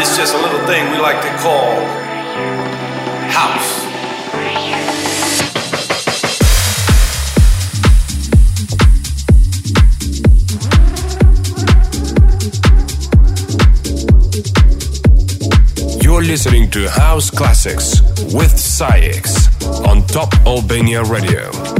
Is just a little thing we like to call house. You're listening to House Classics with SAIX on Top Albania Radio.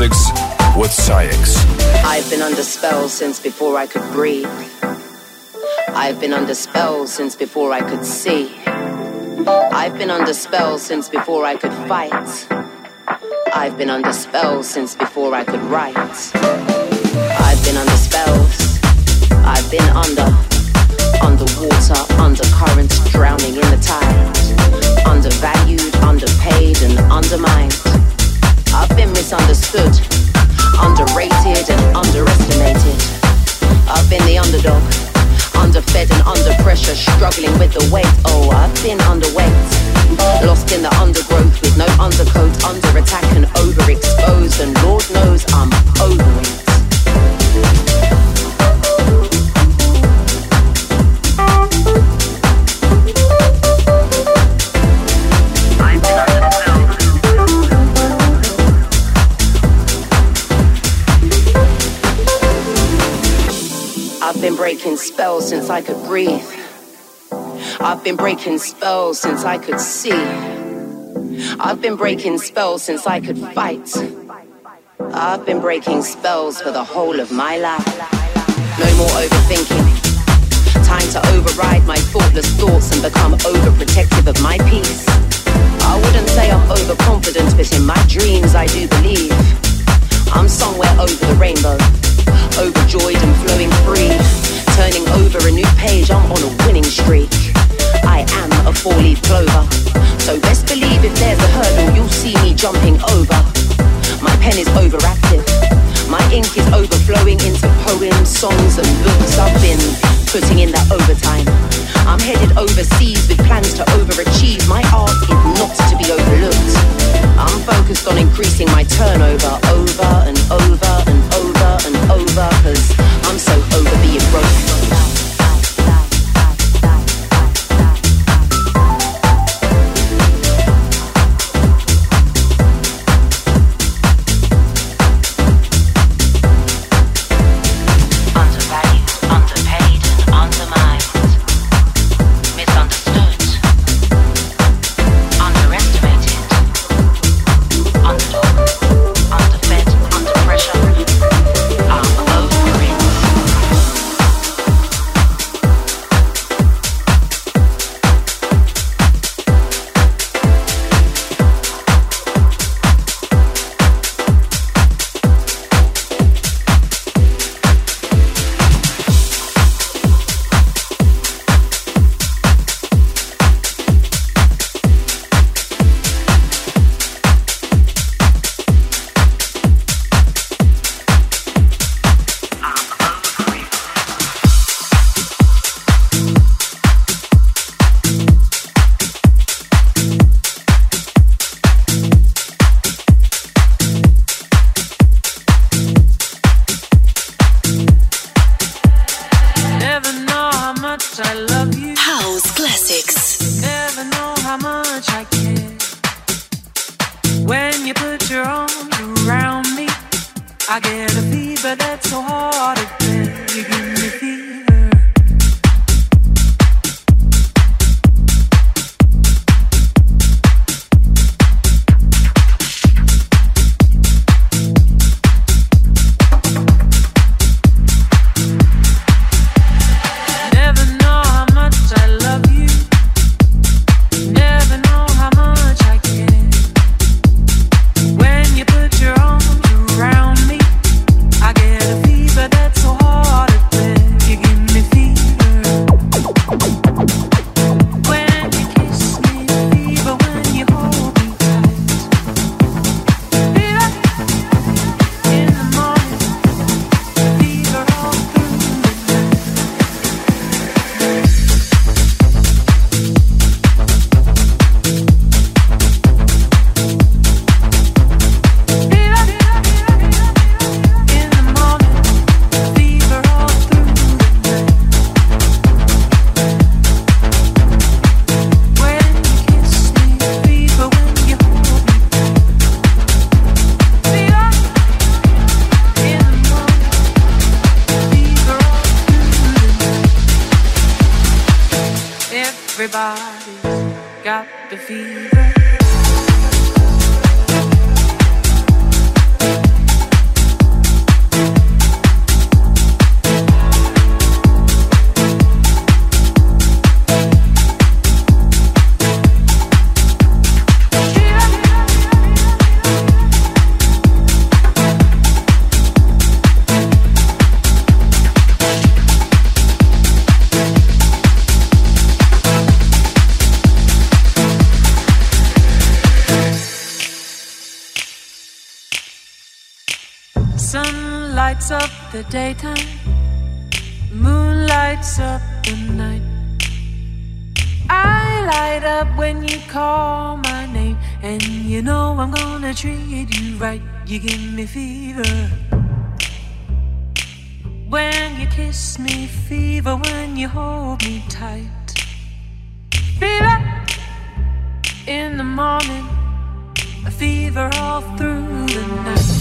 Classics with SAIX. I've been under spell since before I could breathe. I've been under spell since before I could see. I've been under spell since before I could fight. I've been under spell since before I could write. I've been under spells. I've been under, underwater, under currents, drowning in the tide. Undervalued, underpaid, and undermined. I've been misunderstood, underrated, and underestimated. I've been the underdog underfed and under pressure, struggling with the weight. Oh, I've been underweight, lost in the undergrowth with no undercoat, under attack and overexposed, and Lord knows I'm over it. Breaking spells since I could breathe. I've been breaking spells since I could see. I've been breaking spells since I could fight. I've been breaking spells for the whole of my life. No more overthinking. Time to override my thoughtless thoughts and become overprotective of my peace. I wouldn't say I'm overconfident, but in my dreams I do believe I'm somewhere over the rainbow, overjoyed and flowing free turning over a new page, I'm on a winning streak. I am a four-leaf clover. So best believe if there's a hurdle, you'll see me jumping over. My pen is overactive. My ink is overflowing into poems, songs, and books. I've been putting in that overtime. I'm headed overseas with plans to overachieve. My art is not to be overlooked. I'm focused on increasing my turnover over and over and over and over, cause I'm so over being broke. morning, a fever all through the night.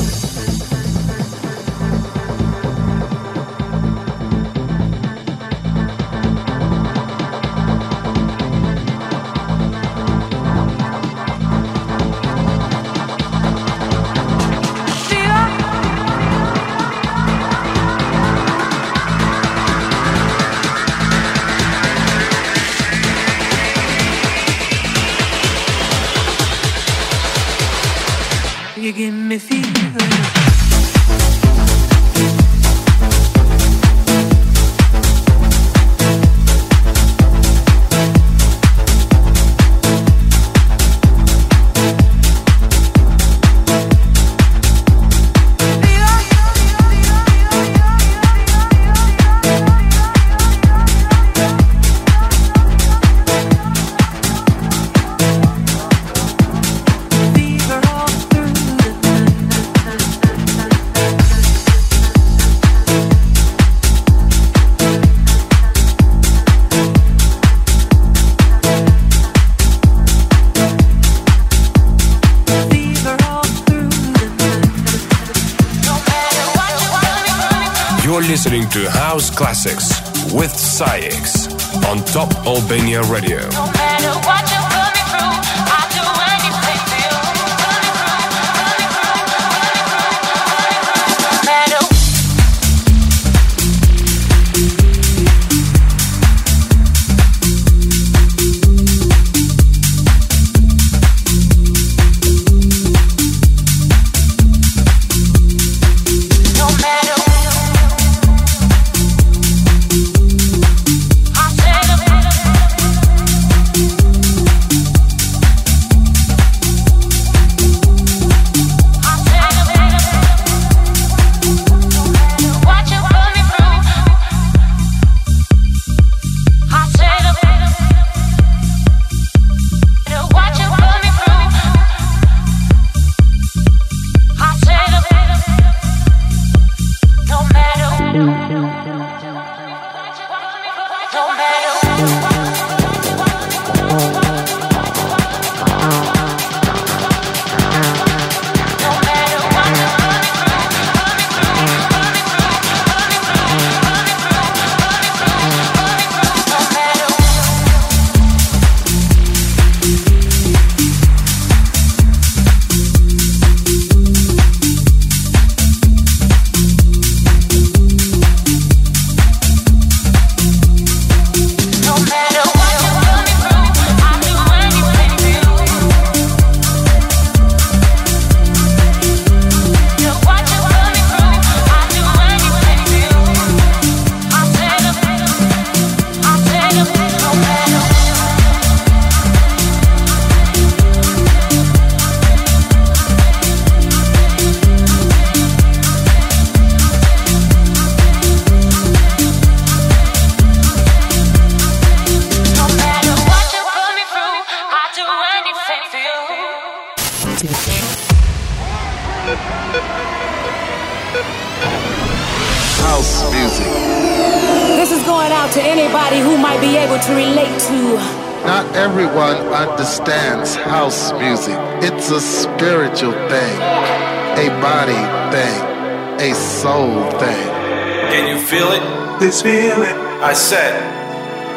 this feeling. I said,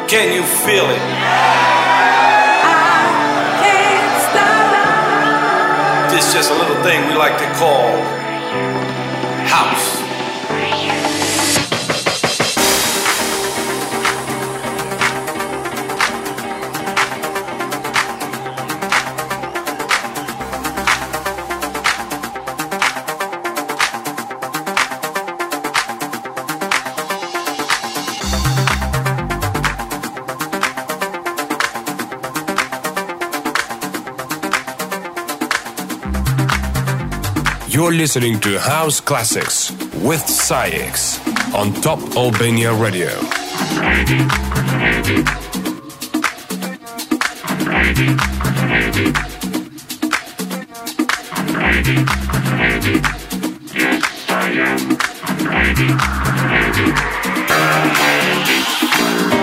Can you feel it? I can't stop. It's just a little thing we like to call house. listening to House Classics with SAIX on Top Albania Radio. Yes, I am. I'm ready. I'm ready. I'm ready.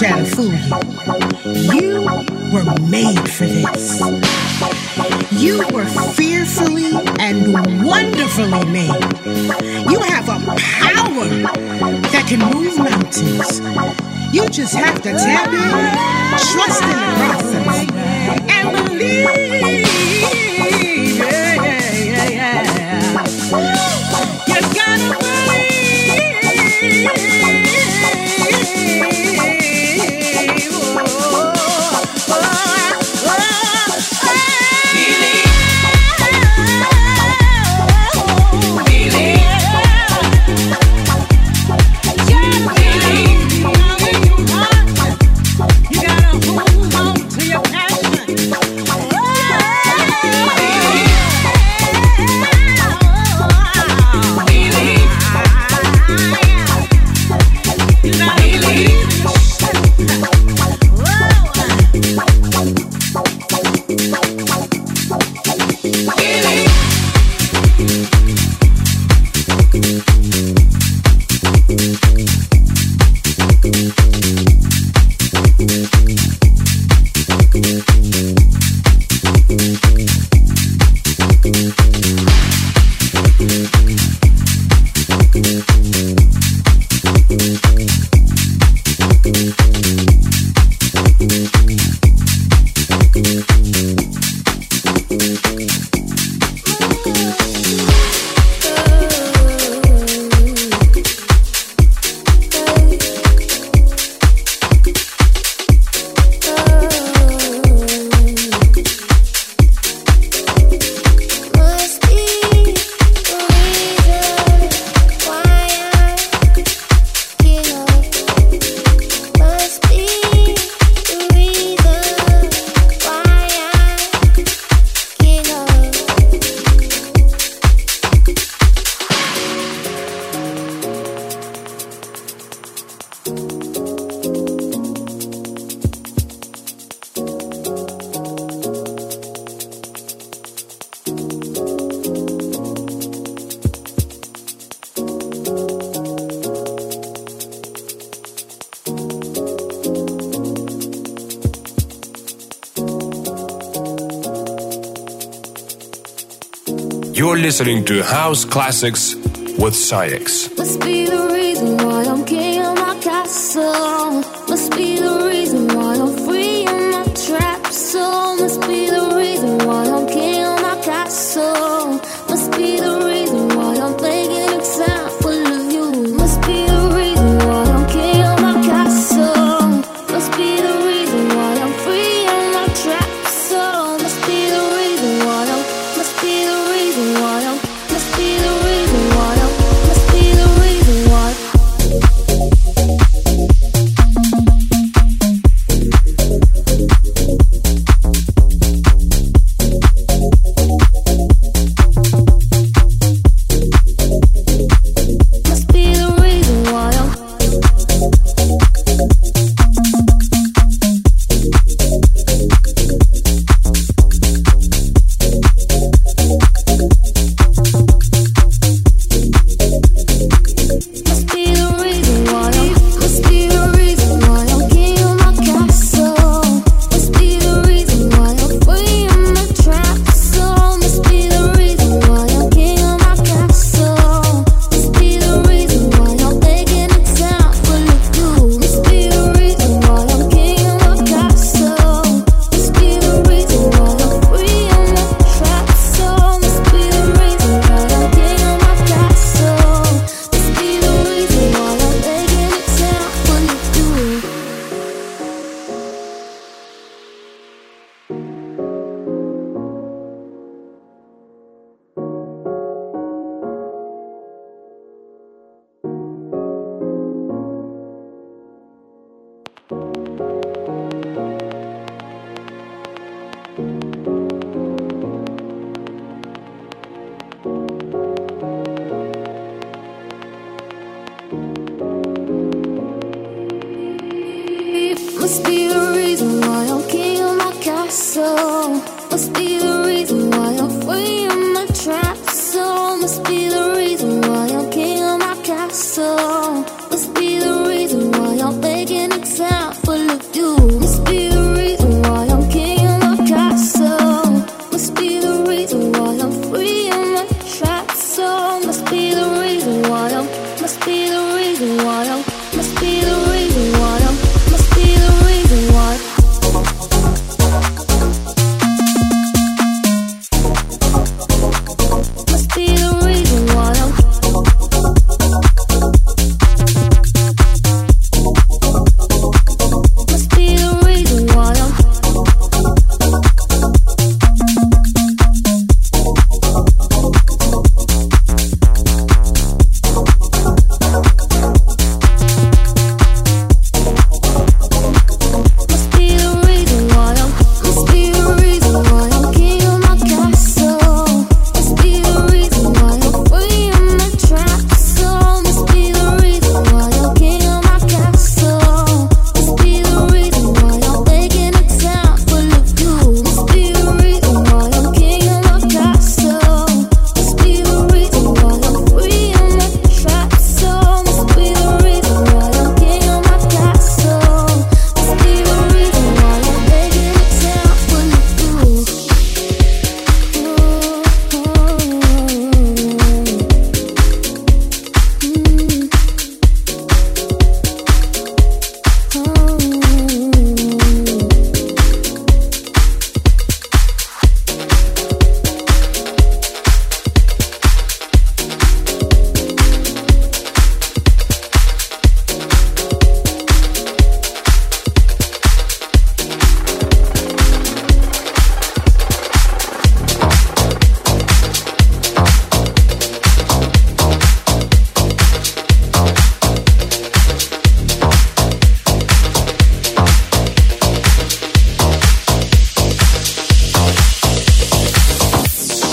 try to fool you. You were made for this. You were fearfully and wonderfully made. You have a power that can move mountains. You just have to tap in. You're listening to House Classics with SAIX. Must be the reason why I'm king of my castle.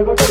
Never